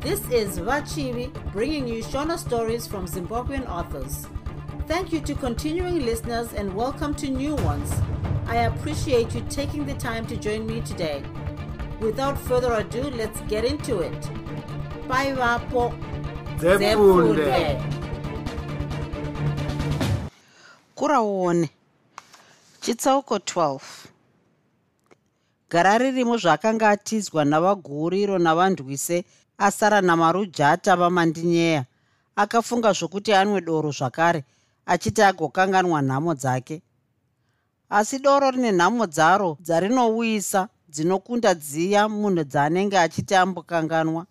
This is Vachivi bringing you Shona stories from Zimbabwean authors. Thank you to continuing listeners and welcome to new ones. I appreciate you taking the time to join me today. Without further ado, let's get into it. Bye, Vapo. Zefunde. kuraone chitsauko 12 gara ririmo zvakanga atizwa navaguriro navandwise asara namarujata vamandinyeya. Akafunga zvokuti anwe doro zvakare achiti agokanganwa nhamo dzake. Asi doro rine nhamo dzaro dzarinouyisa dzinokunda dziya munhu dzaanenge achiti ambokanganwa.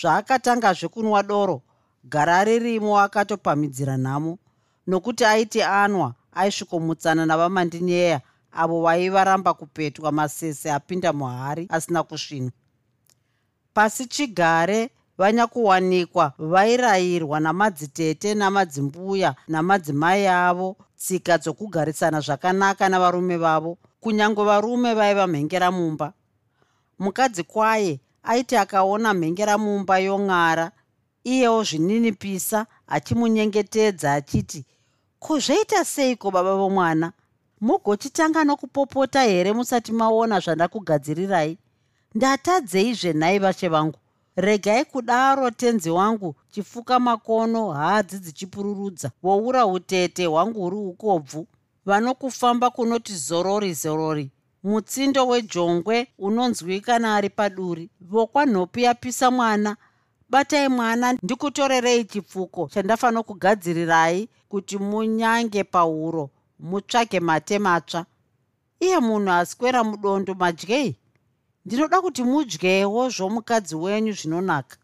Zvaakatangazve kunwa doro gara ririmo akatopamhidzira nhamo nokuti aiti anwa aisvikomutsana navamandinyeya avo vaivaramba kupetwa masese apinda muhari asina kusvinwa pasi chigare vanyakuwanikwa vairayirwa namadzitete namadzimbuya namadzimai avo tsika dzokugarisana zvakanaka navarume vavo kunyange varume vaiva mhengeramumba mukadzi kwaye aiti akaona mhengeramumba yong'ara iyewo zvininipisa achimunyengetedza achiti kuzveita seiko baba vomwana? Mugochitanga nokupopota here musati maona zvandakugadzirirai ndatadzeizve nhai vashe vangu. Regai kudaro tenzi wangu chifuka makono hadzi dzichipururudza. Woura utete hwangu huri ukobvu. Vanokufamba kunoti zorori zorori. Mutsindo wejongwe unonzwikana ari paduri. Vokwanhopi yapisa mwana. Batai mwana ndikutorerei chipfuko chandafanira kugadzirirai kuti munyange pauro mutsvage mate matsva. Iye munhu aswera mudondo madyei ndinoda kuti mudyewo zvomukadzi wenyu zvinonaka.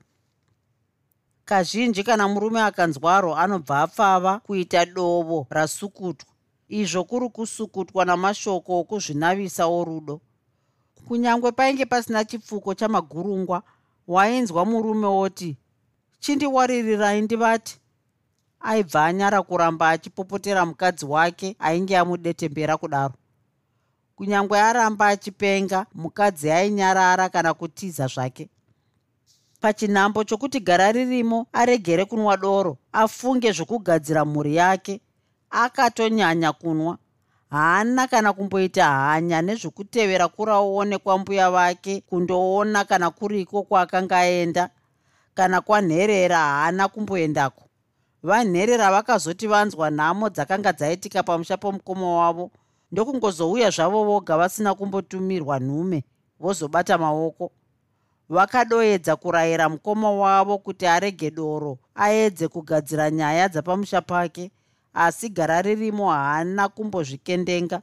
Kazhinji kana murume akanzwaro anobva apfava kuita dovo rasukutwa. Izvo kuri kusukutwa namashoko okuzvinavisa orudo. Kunyange painge pasina chipfuko chamagurungwa wainzwa murume oti chindiwaririrai ndivati? Aibva anyara kuramba achipopotera mukadzi wake ainge amudetembera kudaro kunyange aramba achipenga mukadzi ainyarara kana kutiza zvake. Pachinhambo chokuti gara ririmo aregere kunwa doro afunge zvokugadzira mhuri yake akatonyanya kunwa. Haana kana kumboita hanya nezvokutevera kuraone kwambuya vake kundoona kana kuriko kwaakanga aenda. Kana kwanherera haana kumboendako. Vanherera vakazoti vanzwa nhamo dzakanga dzaitika pamusha pomukoma wavo ndokungozouya zvavo voga vasina kumbotumirwa nhume vozobata maoko. Vakadoedza kurayira mukoma wavo kuti arege doro aedze kugadzira nyaya dzapamusha pake asi gara ririmo haana kumbozvikendenga.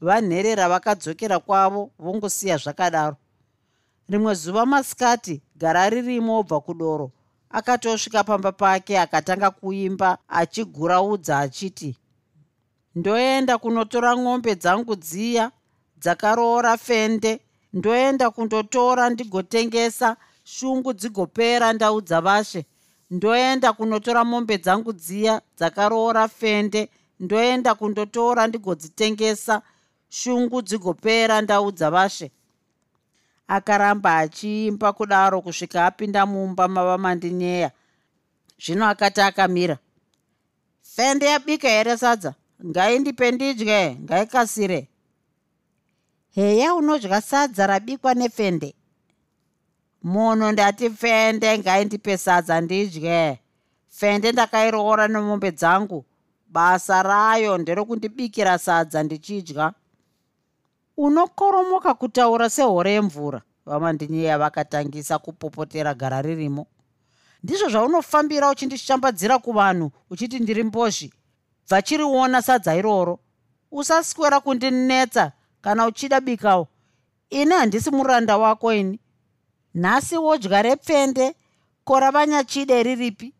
Vanherera vakadzokera kwavo vongosiya zvakadaro. Rimwe zuva masikati gara ririmo obva kudoro akatosvika pamba pake akatanga kuimba achiguraudza achiti ndoenda kunotora ng'ombe dzangu dziya dzakaroora fende ndoenda kundotora ndigotengesa shungu dzigopera ndaudza vashe ndoenda kunotora mombe dzangu dziya dzakaroora fende ndoenda kundotora ndigodzitengesa shungu dzigopera ndaudza vashe akaramba achiimba kudaro kusvika apinda mumba mavamandinyeya zvino akati akamira fende yabika here sadza ngaindipe ndidye ngaikasire. Heya unodya sadza rabikwa nefende. Munhu ndati fende ngaindipe sadza ndidye. Fende ndakairoora nemombe dzangu. Basa rayo nderokundibikira sadza ndichidya. Unokoromoka kutaura sehore yemvura vamandinyeya vakatangisa kupopotera gara ririmo. Ndizvo zvaunofambira uchindishambadzira kuvanhu uchiti ndiri mbozhi bvachiriona sadza iroro. Usaswera kundinetsa kana uchida bikawo. Ini handisi muranda wako ini. Nhasi wodya repfende kora vanyachide riripi.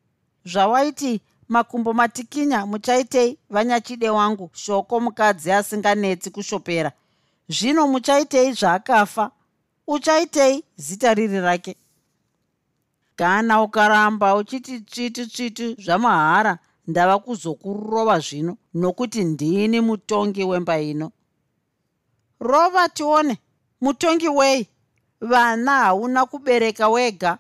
Zvawaiti makumbo matikinya muchaitei vanyachide wangu shoko mukadzi asinganetsi kushopera. Zvino muchaitei zvaakafa uchaitei zita riri rake. Kana ukaramba uchiti tsviti tsviti zvamahara ndava kuzokurova zvino nokuti ndini mutongi wemba ino rova tione mutongi wei. Vana hauna kubereka wega.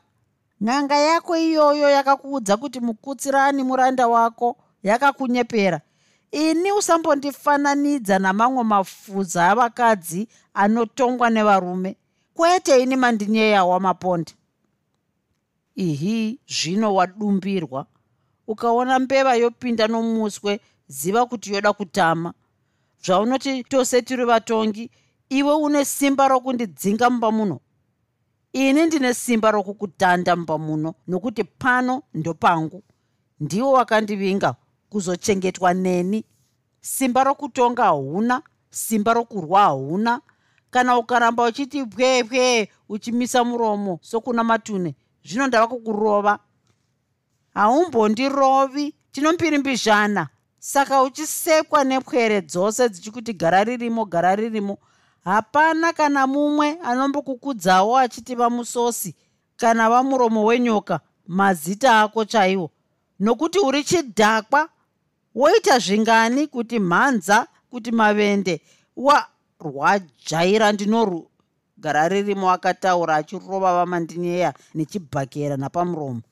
N'anga yako iyoyo yakakuudza kuti mukutsirani muranda wako yakakunyepera. Ini usambondifananidza namamwe mafudza avakadzi anotongwa nevarume. Kwete ini mandinyeya wamaponda ihi zvino wadumbirwa ukaona mbeva yopinda nomuswe ziva kuti yoda kutama. Zvaunoti tose tiri vatongi iwe une simba rokundidzinga mumba muno. Ini ndine simba rokukutanda mumba muno nokuti pano ndopangu ndiwo wakandivinga kuzochengetwa neni. Simba rokutonga hauna simba rokurwa hauna. Kana ukaramba uchiti pwepwe uchimisa muromo sokuna matune zvino ndava kukurova haumbondirovi. Tinompirimbidzana saka uchisekwa nepwere dzose dzichikuti gara ririmo gara ririmo. Hapana kana mumwe anombokukudzawo achiti vamusosi kana vamuromo wenyoka mazita ako chaiwo. Nokuti uri chidhakwa woita zvingani kuti mhanza kuti mavende warwajaira ndinoru gara ririmo akataura achirova vamandinyeya nechibhakera napamuromo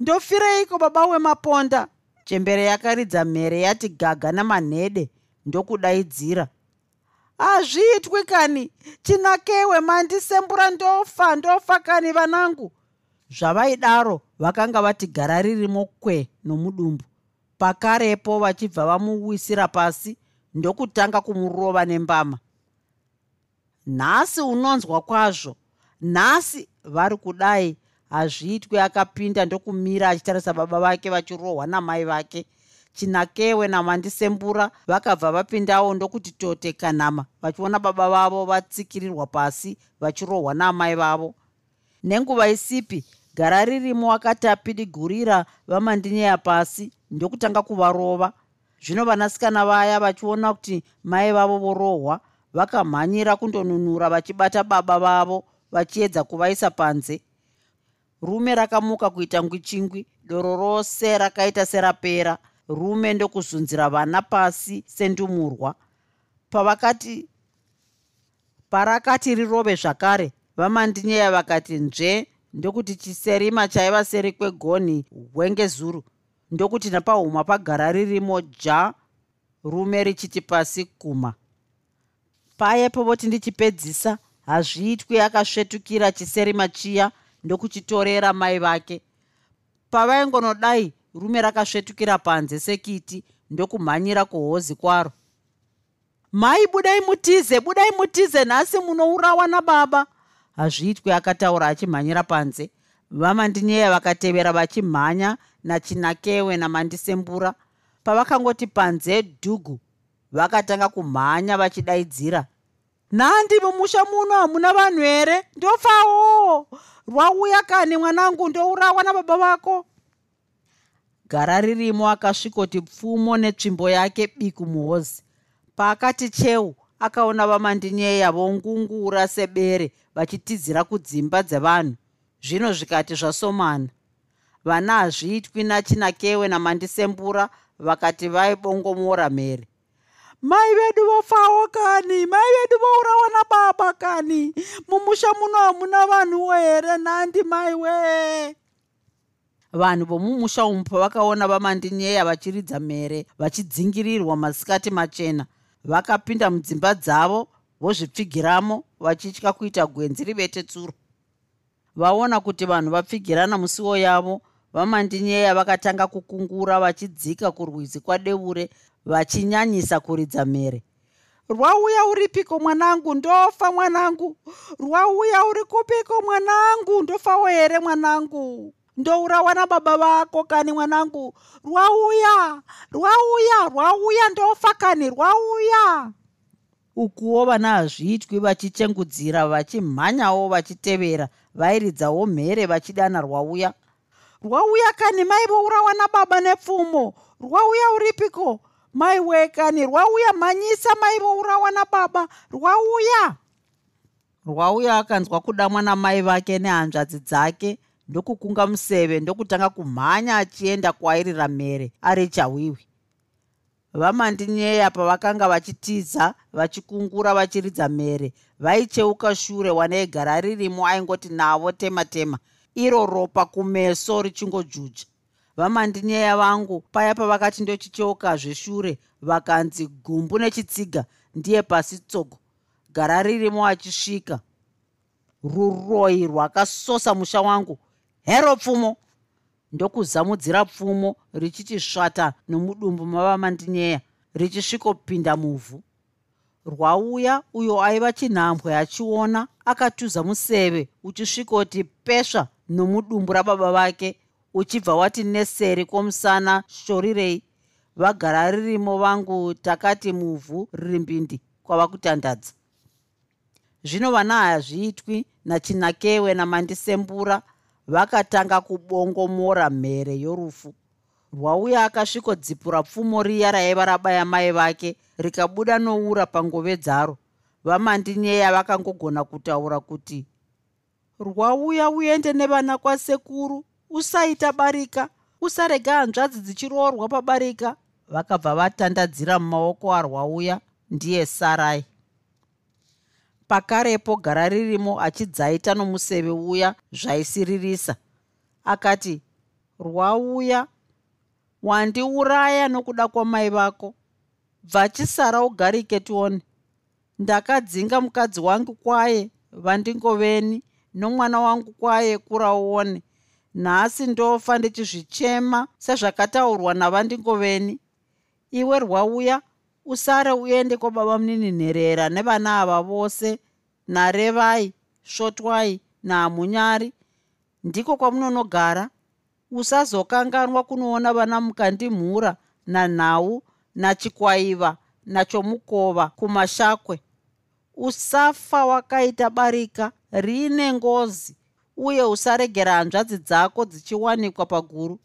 ndofireiko baba wemaponda? Chembere yakaridza mhere yati gaga namanhede ndokudaidzira. Hazviitwi kani? Chinakewe mandisembura ndofa ndofa kani vanangu? Zvavaidaro vakanga vati gara ririmo kwe nomudumbu. Pakarepo vachibva vamuwisira pasi ndokutanga kumurova nembama. Nhasi unonzwa kwazvo. Nhasi vari kudai hazviitwi akapinda ndokumira achitarisa baba vake vachirohwa namai vake. Chinakewe namandisembura vakabva vapindawo ndokuti tote kanhama vachiona baba vavo vatsikirirwa pasi vachirohwa naamai vavo. Nenguva isipi gara ririmo akati apidigurira vamandinyeya pasi ndokutanga kuvarova. Zvino vanasikana vaya vachiona kuti mai vavo vorohwa vakamhanyira kundonunura vachibata baba vavo vachiedza kuvaisa panze rume rakamuka kuita ngwichingwi doro rose rakaita serapera. Rume ndokuzunzira vana pasi sendumurwa. Pavakati parakati rirove zvakare. Vamandinyeya vakati nzve ndokuti chiserima chaiva seri kwegonhi hwengezuru ndokuti napahuma pagara ririmo ja rume richiti pasi kuma. Payepo voti ndichipedzisa hazviitwi akasvetukira chiserima chiya ndokuchitorera mai vake. Pavaingonodai rume rakasvetukira panze sekiti ndokumhanyira kuhozi kwaro. Mai budai mutize budai mutize nhasi munourawa nababa. Hazviitwi akataura achimhanyira panze. Vamandinyeya vakatevera vachimhanya nachinakewe namandisembura. Pavakangoti panze dhugu vakatanga kumhanya vachidaidzira. Nhandi mumusha muno hamuna vanhu here ndofawo rwauya kani mwanangu ndourawa nababa vako gara ririmo akasvikoti pfumo netsvimbo yake biku muhozi. Paakati cheu akaona vamandinyeya vongungura sebere vachitizira kudzimba dzevanhu. Zvino zvikati zvasomana. Vana hazviitwi nachinakewe namandisembura vakati vaibongomora mhere mai vedu vofawo kani? Mai vedu vourawa nababa kani? Mumusha muno hamuna vanhuwo here? Nhandi mai wee. Vanhu vomumusha umu pavakaona vamandinyeya vachiridza mhere vachidzingirirwa masikati machena vakapinda mudzimba dzavo vozvipfigiramo vachitya kuita gwenzi rivete tsuro vaona kuti vanhu vapfigirana musiwo yavo vamandinyeya vakatanga kukungura vachidzika kurwizi kwadeure vachinyanyisa kuridza mhere. Rwauya uripiko mwanangu? Ndofa mwanangu. Rwauya uri kupiko mwanangu? Ndofawo here mwanangu? Ndourawa nababa vako kani mwanangu? Rwauya rwauya rwauya ndofa kani rwauya. Ukuwo vana hazviitwi vachichengudzira vachimhanyawo vachitevera vairidzawo mhere vachidana rwauya. Rwauya kani maivourawa nababa nepfumo? Rwauya uripiko mai wekani rwauya mhanyisa maivourawa nababa rwauya. Rwauya akanzwa kudamwa namai vake nehanzvadzi dzake ndokukunga museve ndokutanga kumhanya achienda kwairira mhere ari chahwihwi vamandinyeya pavakanga vachitiza vachikungura vachiridza mhere vaicheuka shure wanei gara ririmo aingoti navo tema tema. Iro ropa kumeso richingojuja vamandinyeya vangu paya pavakati ndochicheuka zveshure vakanzi gumbu nechitsiga ndiye pasi tsogo gara ririmo achisvika. Ruroi rwakasosa musha wangu. Hero pfumo! Ndokuzamudzira pfumo richiti svata nomudumbu mavamandinyeya richisvikopinda muvhu. Rwauya uyo aiva chinhambwe achiona akatuza museve uchisvikoti pesva nomudumbu rababa vake uchibva wati neseri kwomusana shorirei vagara ririmo vangu takati muvhu riri mbindi kwava kutandadza. Zvino vana hazviitwi nachinakewe namandisembura vakatanga kubongomora mhere yorufu. Rwauya akasvikodzipura pfumo riya raiva rabaya mai vake rikabuda noura pangove dzaro. Vamandinyeya vakangogona kutaura kuti rwauya uende nevana kwasekuru usaita barika usarega hanzvadzi dzichiroorwa pabarika. Vakabva vatandadzira mumaoko arwauya ndiye sarai. Pakarepo gara ririmo achidzaita nomuseve uya zvaisiririsa. Akati rwauya wandiuraya nokuda kwamai vako. Bvachisara ugarike tione ndakadzinga mukadzi wangu kwaye vandingoveni nomwana wangu kwaye kurauone nhasi ndofa ndichizvichema sezvakataurwa navandingoveni. Iwe rwauya usare uende kwababa muninhinherera nevana ava vose. Narevai svotwai nahamunyari ndiko kwamunonogara. Usazokanganwa kunoona vana mukandimhura nanhau nachikwaiva nachomukova kumashakwe. Usafa wakaita barika riine ngozi uye usaregera hanzvadzi dzako dzichiwanikwa paguru.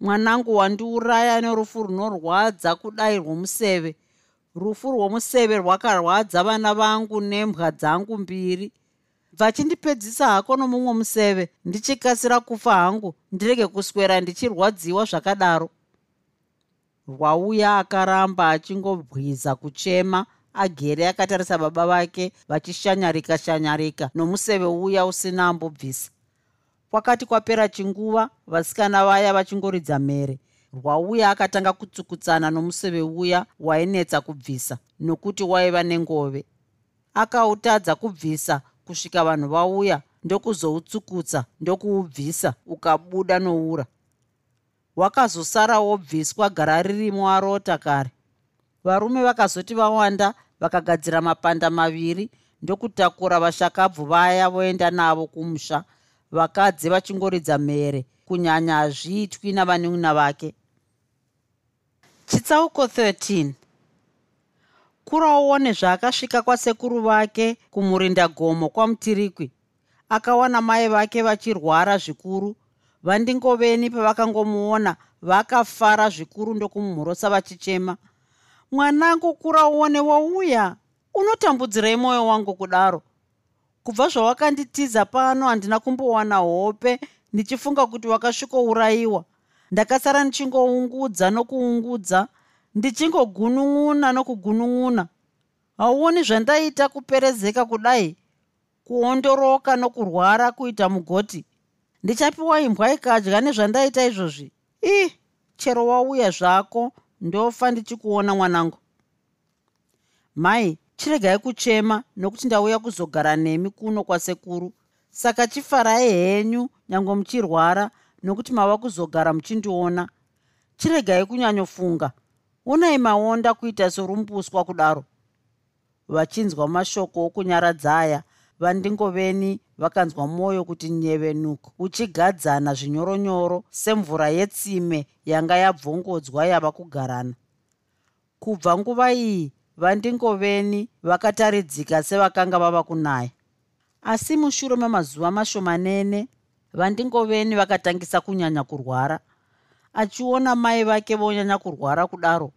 Mwanangu wandiuraya nerufu runorwadza kudai rwomuseve. Rufu rwomuseve rwakarwadza vana vangu nembwa dzangu mbiri. Vachindipedzisa hako nomumwe museve. Ndichikasira kufa hangu ndirege kuswera ndichirwadziwa zvakadaro. Rwauya akaramba achingobwiza kuchema agere akatarisa baba vake vachishanyarika shanyarika nomuseve uya usina ambobvisa kwakati kwapera chinguva vasikana vaya vachingoridza mhere. Rwauya akatanga kutsukutsana nomuseve uya wainetsa kubvisa nokuti waiva nengove. Akautadza kubvisa kusvika vanhu vauya ndokuzoutsukutsa ndokuubvisa ukabuda noura. Wakazosara wobviswa gara ririmo arota kare. Varume vakazoti vawanda vakagadzira mapanda maviri ndokutakura vashakabvu vaya voenda navo kumusha vakadzi vachingoridza mhere kunyanya hazviitwi navanun'una vake. Chitsauko 13 kuraone zvaakasvika kwasekuru vake kumurinda gomo kwamutirikwi akawana mai vake vachirwara zvikuru. Vandingoveni pavakangomuona vakafara zvikuru ndokumumhorosa vachichema. Mwanangu kuraone wauya unotambudzirei mwoyo wangu kudaro kubva zvawakanditiza pano handina kumbowana hope ndichifunga kuti wakasvikourayiwa. Ndakasara ndichingoungudza nokuungudza ndichingogunun'una nokugunun'una hauoni zvandaita kuperezeka kudai? Kuondoroka nokurwara kuita mugoti? Ndichapiwa imbwa ikadya nezvandaita izvozvi? Ii chero wauya zvako ndofa ndichikuona mwanangu. Mai chiregai kuchema nokuti ndauya kuzogara nemi kuno kwasekuru. Saka chifarai henyu nyange muchirwara nokuti mava kuzogara muchindiona. Chiregai kunyanyofunga unai maonda kuita sorumbuswa kudaro. Vachinzwa mashoko okunyaradza aya vandingoveni vakanzwa mwoyo kuti nyevenuko. Uchigadzana zvinyoronyoro semvura yetsime yanga yabvongodzwa yava kugarana. Kubva nguva iyi vandingoveni vakataridzika sevakanga vava kunaya asi mushure memazuva mashomanene vandingoveni vakatangisa kunyanya kurwara. Achiona mai vake vonyanya kurwara kudaro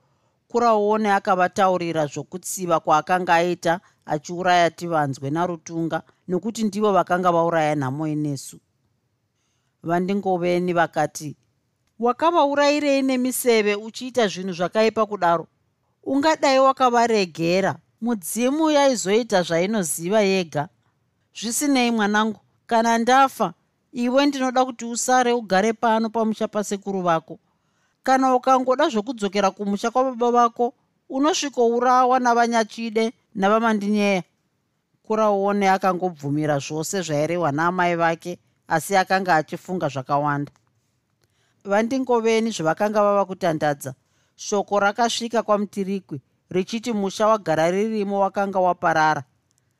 kuraone akavataurira zvokutsiva kwaakanga aita achiuraya tivanzwe narutunga nokuti ndivo vakanga vauraya nhamo inesu. Vandingoveni vakati wakavaurayirei nemiseve uchiita zvinhu zvakaipa kudaro ungadai wakavaregera mudzimu yaizoita zvainoziva yega. Zvisinei mwanangu kana ndafa iwe ndinoda kuti usare ugare pano pamusha pasekuru vako. Kana ukangoda zvokudzokera kumusha kwababa vako unosvikourawa navanyachide navamandinyeya. Kurauone akangobvumira zvose zvairehwa naamai vake asi akanga achifunga zvakawanda. Vandingoveni zvavakanga vava kutandadza shoko rakasvika kwamutirikwi richiti musha wagara ririmo wakanga waparara.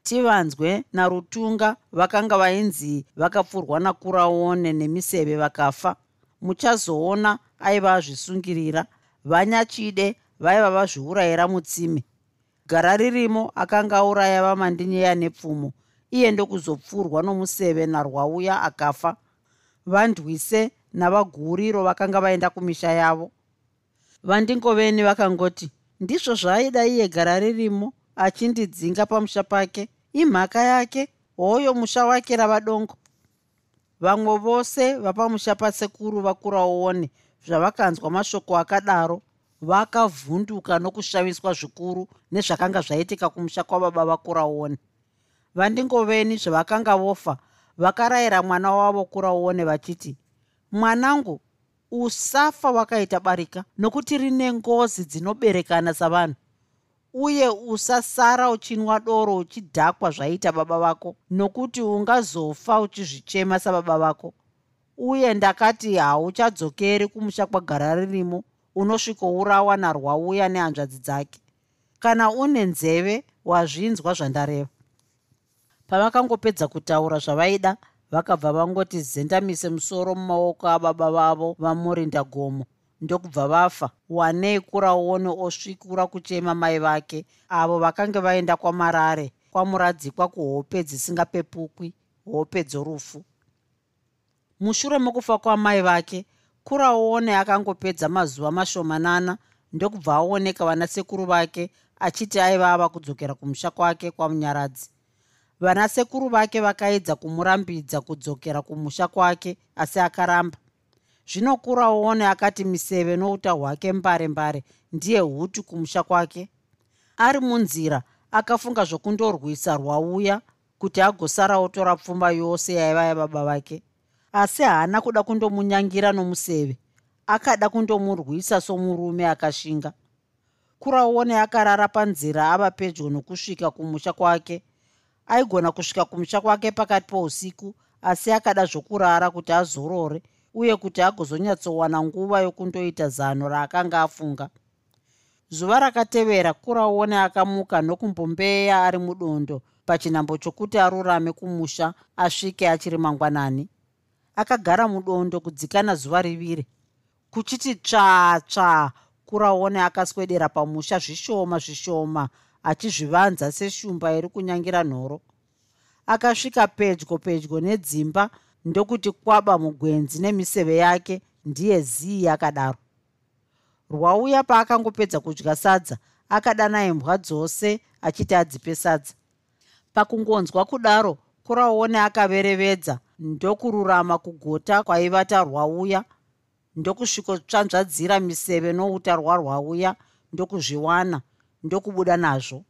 Tivanzwe narutunga vakanga vainzi vakapfurwa nakuraone nemiseve vakafa. Muchazoona aiva azvisungirira vanyachide vaiva vazviurayira mutsime. Gara ririmo akanga auraya vamandinyeya nepfumo iye ndokuzopfurwa nomuseve narwauya akafa. Vandwise navaguriro vakanga vaenda kumisha yavo vandingoveni vakangoti ndizvo zvaaida iye gara ririmo achindidzinga pamusha pake imhaka yake hoyo musha wake rava dongo. Vamwe vose vapamusha pasekuru vakuraone zvavakanzwa mashoko akadaro vakavhunduka nokushaviswa zvikuru nezvakanga zvaitika kumusha kwababa vakuraone vandingoveni zvavakanga vofa vakarayira mwana wavo kuraone vachiti mwanangu usafa wakaita barika nokuti rine ngozi dzinoberekana savanhu. Uye usasara uchinwa doro uchidhakwa zvaita baba vako nokuti ungazofa uchizvichema sababa vako. Uye ndakati hauchadzokeri kumusha kwagara ririmo unosvikourawa narwauya nehanzvadzi dzake. Kana une nzeve wazvinzwa zvandareva. Pavakangopedza kutaura zvavaida vakabva vangoti zendamise musoro mumaoko ababa vavo vamurinda gomo. Ndokubva vafa wanei kuraone osvikura kuchema mai vake avo vakanga vaenda kwamarare kwamuradzikwa kuhope dzisingapepukwi hope dzorufu. Mushure mokufa kwamai vake kuraone akangopedza mazuva mashomanana. Ndokubva aoneka vanasekuru vake achiti aiva ava kudzokera kumusha kwake kwamunyaradzi vanasekuru vake vakaedza kumurambidza kudzokera kumusha kwake asi akaramba. Zvinokuraone akati miseve nouta hwake mbare mbare ndiye hutu kumusha kwake. Ari munzira akafunga zvokundorwisa rwauya kuti agosara otora pfumba yose yaiva yababa vake. Asi haana kuda kundomunyangira nomuseve akada kundomurwisa somurume akashinga. Kuraone akarara panzira ava pedyo nokusvika kumusha kwake aigona kusvika kumusha kwake pakati pousiku asi akada zvokurara kuti azorore uye kuti agozonyatsowana nguva yokundoita zano raakanga afunga. Zuva rakatevera kuraone akamuka nokumbombeya ari mudondo pachinhambo chokuti arurame kumusha asvike achiri mangwanani. Akagara mudondo kudzikana zuva riviri. Kuchiti tsvatsva kuraone akaswedera pamusha zvishoma zvishoma achizvivanza seshumba iri kunyangira nhoro. Akasvika pedyo pedyo nedzimba ndokuti kwaba mugwenzi nemiseve yake ndiye zii akadaro rwauya paakangopedza kudya sadza akadana imbwa dzose achiti adzipe sadza. Pakungonzwa kudaro kuraone akaverevedza ndokururama kugota kwaivata rwauya ndokusvikotsvanzvadzira miseve nouta rwarwauya ndokuzviwana ndokubuda nazvo.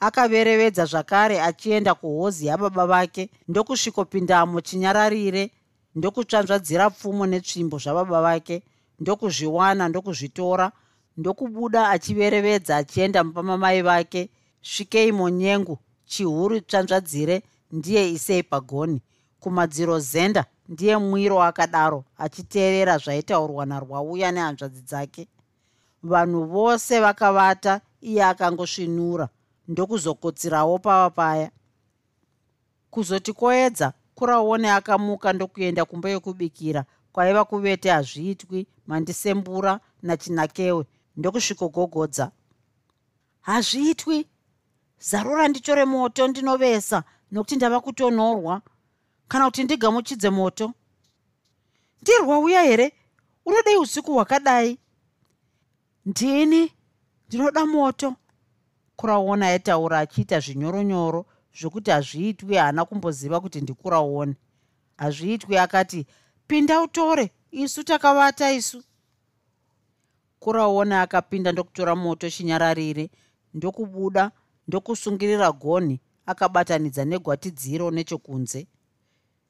Akaverevedza zvakare achienda kuhozi yababa vake ndokusvikopindamo chinyararire ndokutsvanzvadzira pfumo netsvimbo zvababa vake ndokuzviwana ndokuzvitora ndokubuda achiverevedza achienda mupamamai vake. Svikei monyengu chihuru tsvanzvadzire ndiye isei pagoni. Kumadziro zenda ndiye mwiro akadaro achiteerera zvaitaurwa narwauya nehanzvadzi dzake. Vanhu vose vakavata iye akangosvinura ndokuzokotsirawo pava paya. Kuzoti koedza kuraone akamuka ndokuenda kumba yokubikira kwaiva kuvete hazviitwi mandisembura nachinakewe ndokusvikogogodza. Hazviitwi! Zarura ndichore moto ndinovesa nokuti ndava kutonhorwa. Kana kuti ndigamuchidze moto? Ndirwa uya here? Unodei usiku hwakadai? Ndini ndinoda moto. Kuraona aitaura achiita zvinyoronyoro zvokuti hazviitwi haana kumboziva kuti ndikuraone. Hazviitwi akati pinda utore isu takavata isu. Kuraona akapinda ndokutora moto chinyararire ndokubuda ndokusungirira gonhi akabatanidza negwatidziro nechokunze.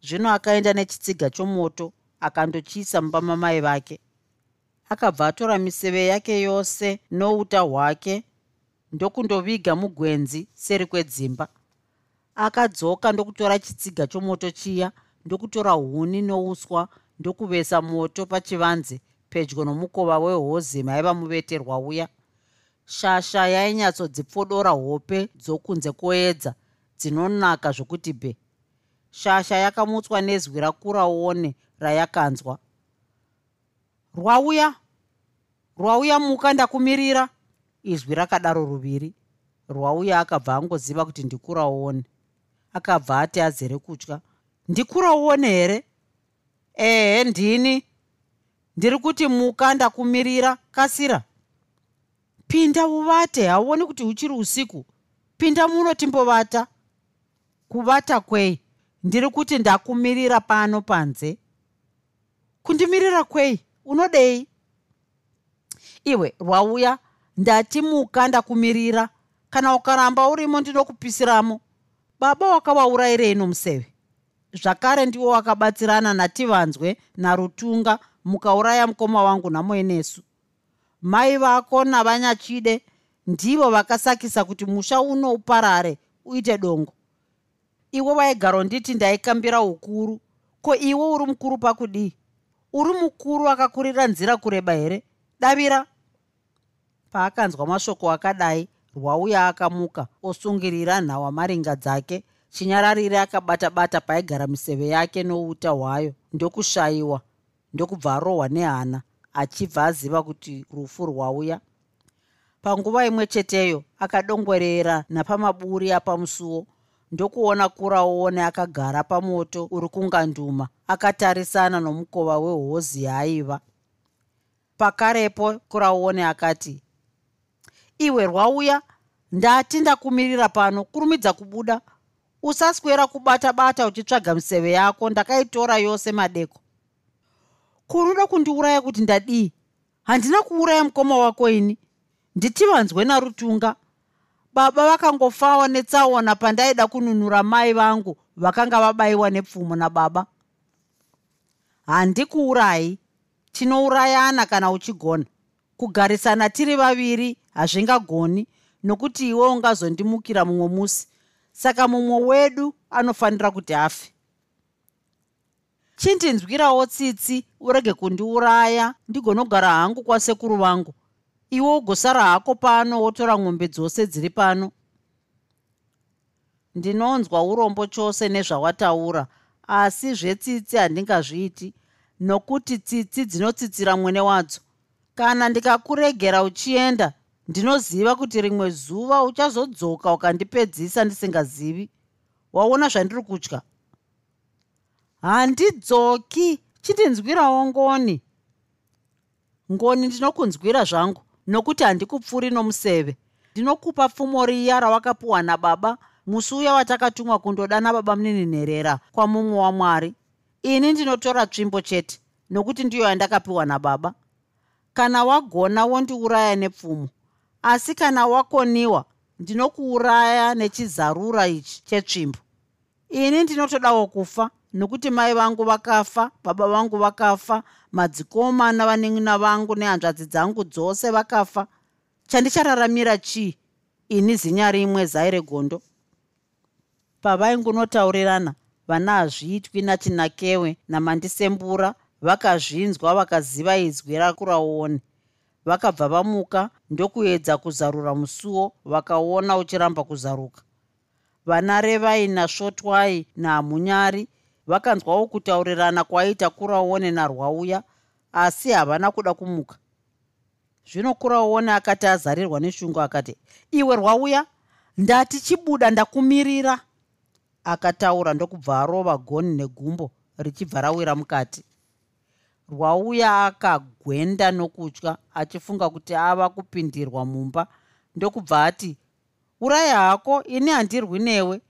Zvino akaenda nechitsiga chomoto akandochiisa mumba mamai vake akabva atora miseve yake yose nouta hwake ndokundoviga mugwenzi seri kwedzimba. Akadzoka ndokutora chitsiga chomoto chiya ndokutora huni nouswa ndokuvesa moto pachivanze pedyo nomukova wehozi maiva muveterwa uya shasha yainyatsodzipfodora hope dzokunze kwoedza dzinonaka zvokuti bhe. Shasha yakamutswa nezwi rakuraone rayakanzwa rwauya rwauya muka ndakumirira izwi rakadaro ruviri. Rwauya akabva angoziva kuti ndikuraone akabva ati azere kutya ndikuraone here? Ehe ndini. Ndiri kuti muka ndakumirira kasira. Pinda uvate hauoni kuti uchiri usiku. Pinda muno timbovata. Kuvata kwei? Ndiri kuti ndakumirira pano panze. Kundimirira kwei unodei? Iwe rwauya ndatimuka ndakumirira kana ukaramba urimo ndinokupisiramo baba wakavaurayirei nomuseve zvakare ndiwo wakabatsirana nativanzwe narutunga mukauraya mukoma wangu namoenesu mai vako navanyachide ndivo vakasakisa kuti musha uno uparare uite dongo. Iwe waigara unditi ndaikambira ukuru ko iwe uri mukuru pakudii uri mukuru akakurira nzira kureba here? Davira. Paakanzwa mashoko akadai rwauya akamuka osungirira nhawamaringa dzake. Chinyararire akabata-bata paaigara miseve yake nouta hwayo. Ndokushayiwa ndokubva arohwa nehana achibva aziva kuti rufu rwauya. Panguva imwe cheteyo akadongwerera napamaburi apamusuwo ndokuona kuraone akagara pamoto uri kunganduma akatarisana nomukova wehozi yaaiva. Pakarepo kuraone akati iwe rwauya ndati ndakumirira pano kurumidza kubuda. Usaswera kubata-bata uchitsvaga miseve yako ndakaitora yose madeko. Kunoda kundiuraya kuti ndadii? Handina kuuraya mukoma wako ini. Nditivanzwe narutunga baba vakangofawa netsaona pandaida kununura mai vangu vakanga vabayiwa nepfumo nababa handikuurayi tinourayana kana uchigona. Kugarisana tiri vaviri hazvingagoni nokuti iwe ungazondimukira mumwe musi. Saka mumwe wedu anofanira kuti afe. Chindinzwirawo tsitsi urege kundiuraya ndigonogara hangu kwasekuru vangu iwe ugosara hako pano wotora mwombe dzose dziri pano. Ndinonzwa urombo chose nezvawataura asi zvetsitsi handingazviiti nokuti tsitsi dzinotsitsira mwene wadzo. Kana ndikakuregera uchienda ndinoziva kuti rimwe zuva uchazodzoka ukandipedzisa ndisingazivi. Waona zvandiri kutya? Handidzoki chindinzwirawo ngoni. Ngoni ndinokunzwira zvangu nokuti handikupfuri nomuseve. Ndinokupa pfumo riya rawakapiwa nababa musi uya watakatumwa kundodana baba muninhinherera kwamumwe wamwari. Ini ndinotora tsvimbo chete nokuti ndiyo yandakapiwa nababa. Kana wagona wondiuraya nepfumo asi kana wakoniwa ndinokuuraya nechizarura ichi chetsvimbo. Ini ndinotodawo kufa nokuti mai vangu vakafa baba vangu vakafa madzikoma navanin'ina vangu nehanzvadzi dzangu dzose vakafa. Chandichararamira chii? Ini zinya rimwe zai regondo. Pavaingunotaurirana vana hazviitwi natinakewe namandisembura vakazvinzwa vakaziva izwi rakuraoni vakabva vamuka ndokuedza kuzarura musuwo vakaona uchiramba kuzaruka. Vana revai nasvotwai nahamunyari vakanzwawo kutaurirana kwaita kuraone narwauya asi havana kuda kumuka. Zvino kuraone akati azarirwa neshungu akati iwe rwauya ndati chibuda ndakumirira. Akataura ndokubva arova goni negumbo richibva rawira mukati. Rwauya akagwenda nokutya achifunga kuti ava kupindirwa mumba. Ndokubva ati uraya hako ini handirwi newe.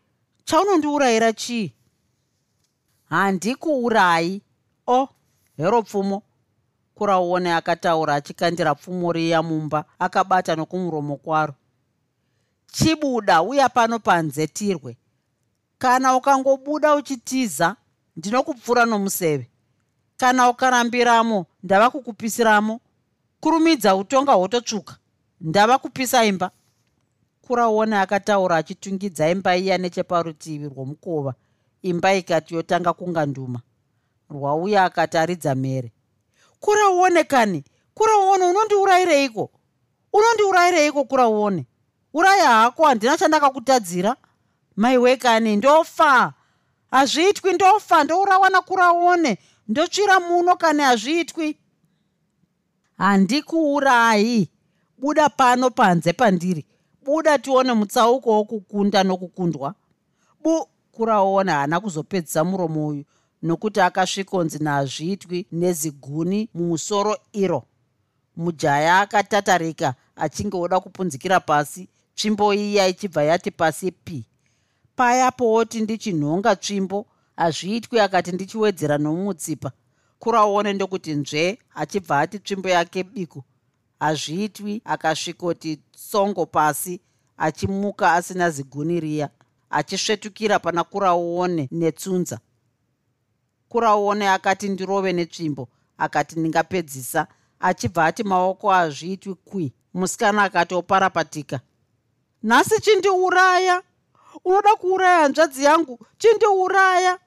Chaunondiurayira chii handikuurayi. O hero pfumo. Kuraone akataura achikandira pfumo riya mumba akabata nokumuromo kwaro. Chibuda uya pano panze tirwe. Kana ukangobuda uchitiza ndinokupfuura nomuseve. Kana ukarambiramo ndava kukupisiramo. Kurumidza utonga hwototsvuka ndava kupisa imba. Kuraone akataura achitungidza imba iya necheparutivi rwomukova imba ikati yotanga kunga nduma rwauya akati aridza mhere kurauone kani? Kurauone unondiurayireiko? Unondiurayireiko kurauone uraya hako handina chandakakutadzira? Maiwe kani ndofa. Hazviitwi ndofa ndourawana kurauone ndotsvira muno kani hazviitwi. Handikuurayi. Buda pano panze pandiri. Buda tione mutsauko wokukunda nokukundwa. Bu kuraona haana kuzopedzisa muromo uyu nokuti akasvikonzi naazviitwi neziguni mumusoro iro. Mujaya akatatarika achinge oda kupunzikira pasi tsvimbo iya ichibva yati pasi pi payapooti ndichinhonga tsvimbo hazviitwi akati ndichiwedzera nomumutsipa kuraone ndokuti nzve achibva ati tsvimbo yake biku. Hazviitwi akasvikoti tsongo pasi achimuka asina ziguni riya achisvetukira pana kuraone netsunza kuraone akati ndirove netsvimbo. Akati ndingapedzisa achibva ati maoko hazviitwi kwi musikana akati oparapatika. Nhasi chindiuraya? Unoda kuuraya hanzvadzi yangu? Chindiuraya?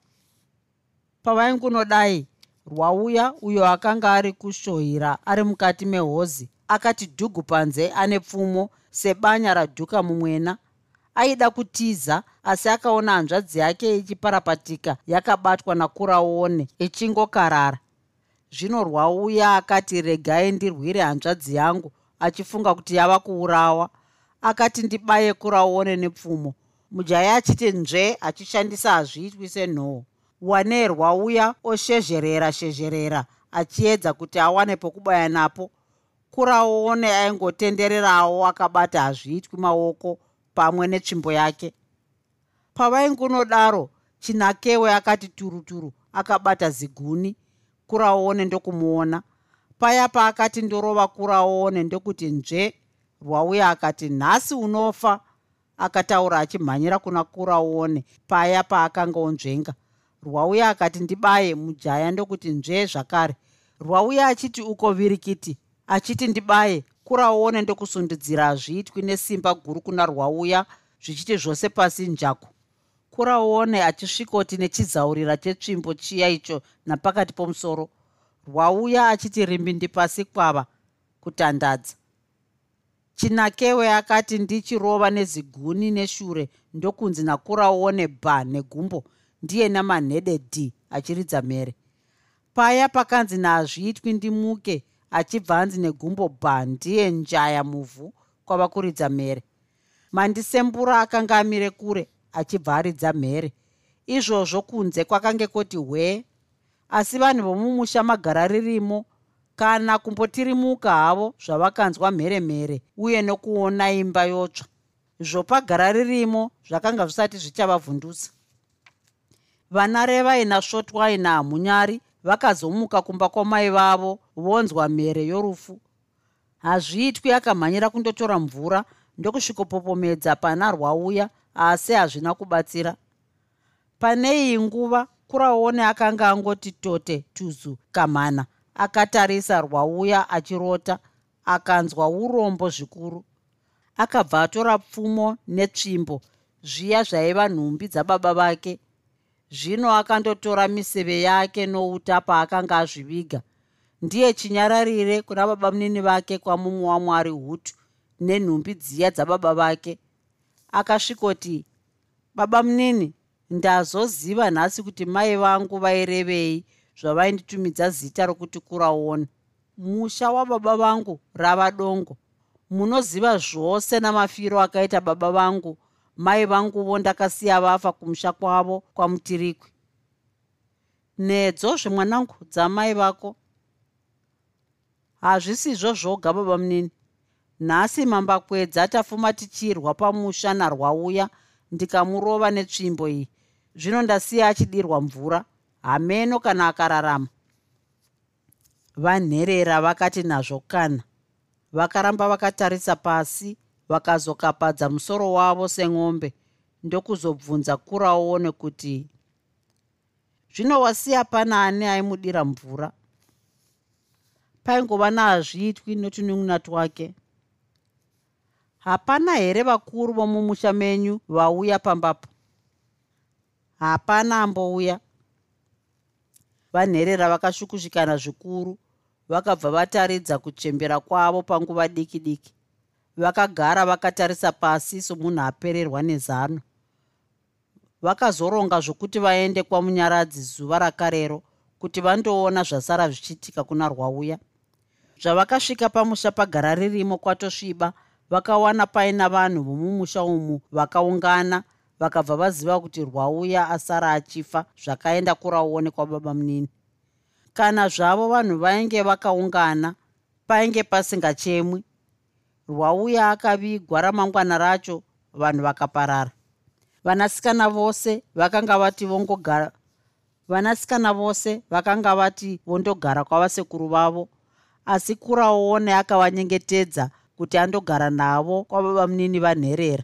Pavaingunodai rwauya uyo akanga ari kushohira ari mukati mehozi akati dhugu panze ane pfumo sebanya radhuka mumwena. Aida kutiza asi akaona hanzvadzi yake ichiparapatika yakabatwa nakuraone ichingokarara. Zvino rwauya akati regai ndirwire hanzvadzi yangu achifunga kuti yava kuurawa. Akati ndibaye kuraone nepfumo. Mujaya achiti nzve achishandisa hazviitwi senhoo. Wane rwauya oshezherera shezherera achiedza kuti awane pokubaya napo. Kuraone aingotendererawo akabata hazviitwi maoko pamwe netsvimbo yake pavaingunodaro chinakewe akati turuturu akabata ziguni kuraone ndokumuona. Paya paakati ndorova kuraone ndokuti nzve rwauya akati nhasi unofa akataura achimhanyira kuna kuraone paya paakanga onzvenga rwauya akati ndibaye mujaya ndokuti nzve zvakare. Rwauya achiti uko virikiti? Achiti ndibaye kuraone ndokusundidzira hazviitwi nesimba guru kuna rwauya zvichiti zvose pasi njako kuraone achisvikoti nechizaurira chetsvimbo chiya icho napakati pomusoro. Rwauya achiti rimbindi pasi kwava kutandadza. Chinakewe akati ndichirova neziguni neshure ndokunzi nakuraone bha negumbo ndiye namanhede d achiridza mhere. Paya pakanzi naazviitwi ndimuke achibva anzi negumbo bha ndiye njaya muvhu kwava kuridza mhere. Mandisembura akanga amire kure achibva aridza mhere. Izvozvo kunze kwakange koti hwee asi vanhu vomumusha magara ririmo kana kumbotirimuka havo zvavakanzwa mheremhere uye nokuona imba yotsva. Zvopagara ririmo zvakanga zvisati zvichavavhundusa. Vana revaina svotwaina hamunyari vakazomuka kumba kwamai vavo vonzwa mhere yorufu. Hazviitwi akamhanyira kundotora mvura ndokusvikopopomedza pana rwauya asi hazvina kubatsira. Pane iyi nguva kuraone akanga angoti tote tuzu kamhana akatarisa rwauya achirota akanzwa urombo zvikuru. Akabva atora pfumo netsvimbo zviya zvaiva nhumbi dzababa vake. Zvino akandotora miseve yake nouta paakanga azviviga. Ndiye chinyararire kuna baba munini vake kwamumwe wamwari hutu nenhumbi dziya dzababa vake akasvikoti baba munini ndazoziva nhasi kuti mai vangu vairevei zvavainditumidza zita rokuti kuraona musha wababa vangu rava dongo. Munoziva zvose namafiro akaita baba vangu. Mai vanguvo ndakasiya vafa kumusha kwavo kwamutirikwi. Nedzo zvemwanangu dzamai vako. Hazvisizvo zvoga baba munini nhasi mambakwedza tafuma tichirwa pamusha narwauya ndikamurova netsvimbo iyi. Zvino ndasiya achidirwa mvura hameno kana akararama. Vanherera vakati nazvo kana. Vakaramba vakatarisa pasi vakazokapadza musoro wavo semombe ndokuzobvunza kuraone kuti zvino wasiya pana ani aimudira mvura? Paingova naazviitwi notunun'una twake hapana here vakuru vomumusha menyu vauya pambapo? Hapana ambouya. Vanherera vakashukushikana zvikuru vakabva vataridza kuchembera kwavo panguva diki diki. Vakagara vakatarisa pasi somunhu apererwa nezano. Vakazoronga zvokuti vaende kwamunyaradzi zuva rakarero kuti vandoona zvasara zvichiitika kuna rwauya. Zvavakasvika pamusha pagara ririmo kwatosviba vakawana paina vanhu vomumusha umu vakaungana vakabva vaziva kuti rwauya asara achifa zvakaenda kurauonekwa baba munini. Kana zvavo vanhu vainge vakaungana painge pasingachemwi rwauya akavigwa ramangwana racho vanhu vakaparara. Vanasikana vose vakanga vati vongogara vanasikana vose vakanga vati vondogara kwavasekuru vavo asi kuraone akavanyengetedza kuti andogara navo kwababa munini vanherera.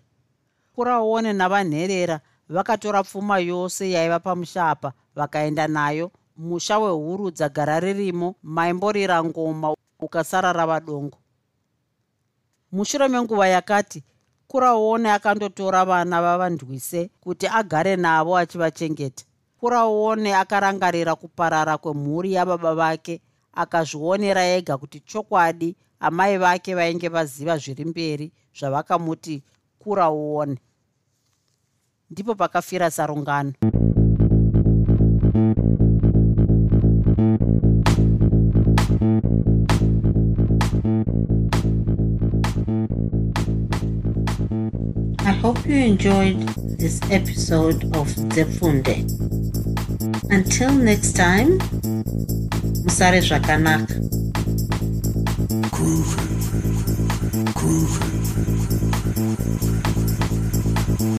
Kuraone navanherera vakatora pfuma yose yaiva pamusha apa vakaenda nayo. Musha wehuru dzagara ririmo maimborira ngoma ukasara rava dongo. Mushure menguva yakati kuraone akandotora vana vavandwise kuti agare navo achivachengeta. Kuraone akarangarira kuparara kwemhuri yababa vake akazvionera ega kuti chokwadi amai vake vainge vaziva zviri mberi zvavakamuti kuraone ndipo pakafira sarungano I hope you enjoyed this episode of Zefunde. Until next time, Musare Zvakanaka. groove, groove.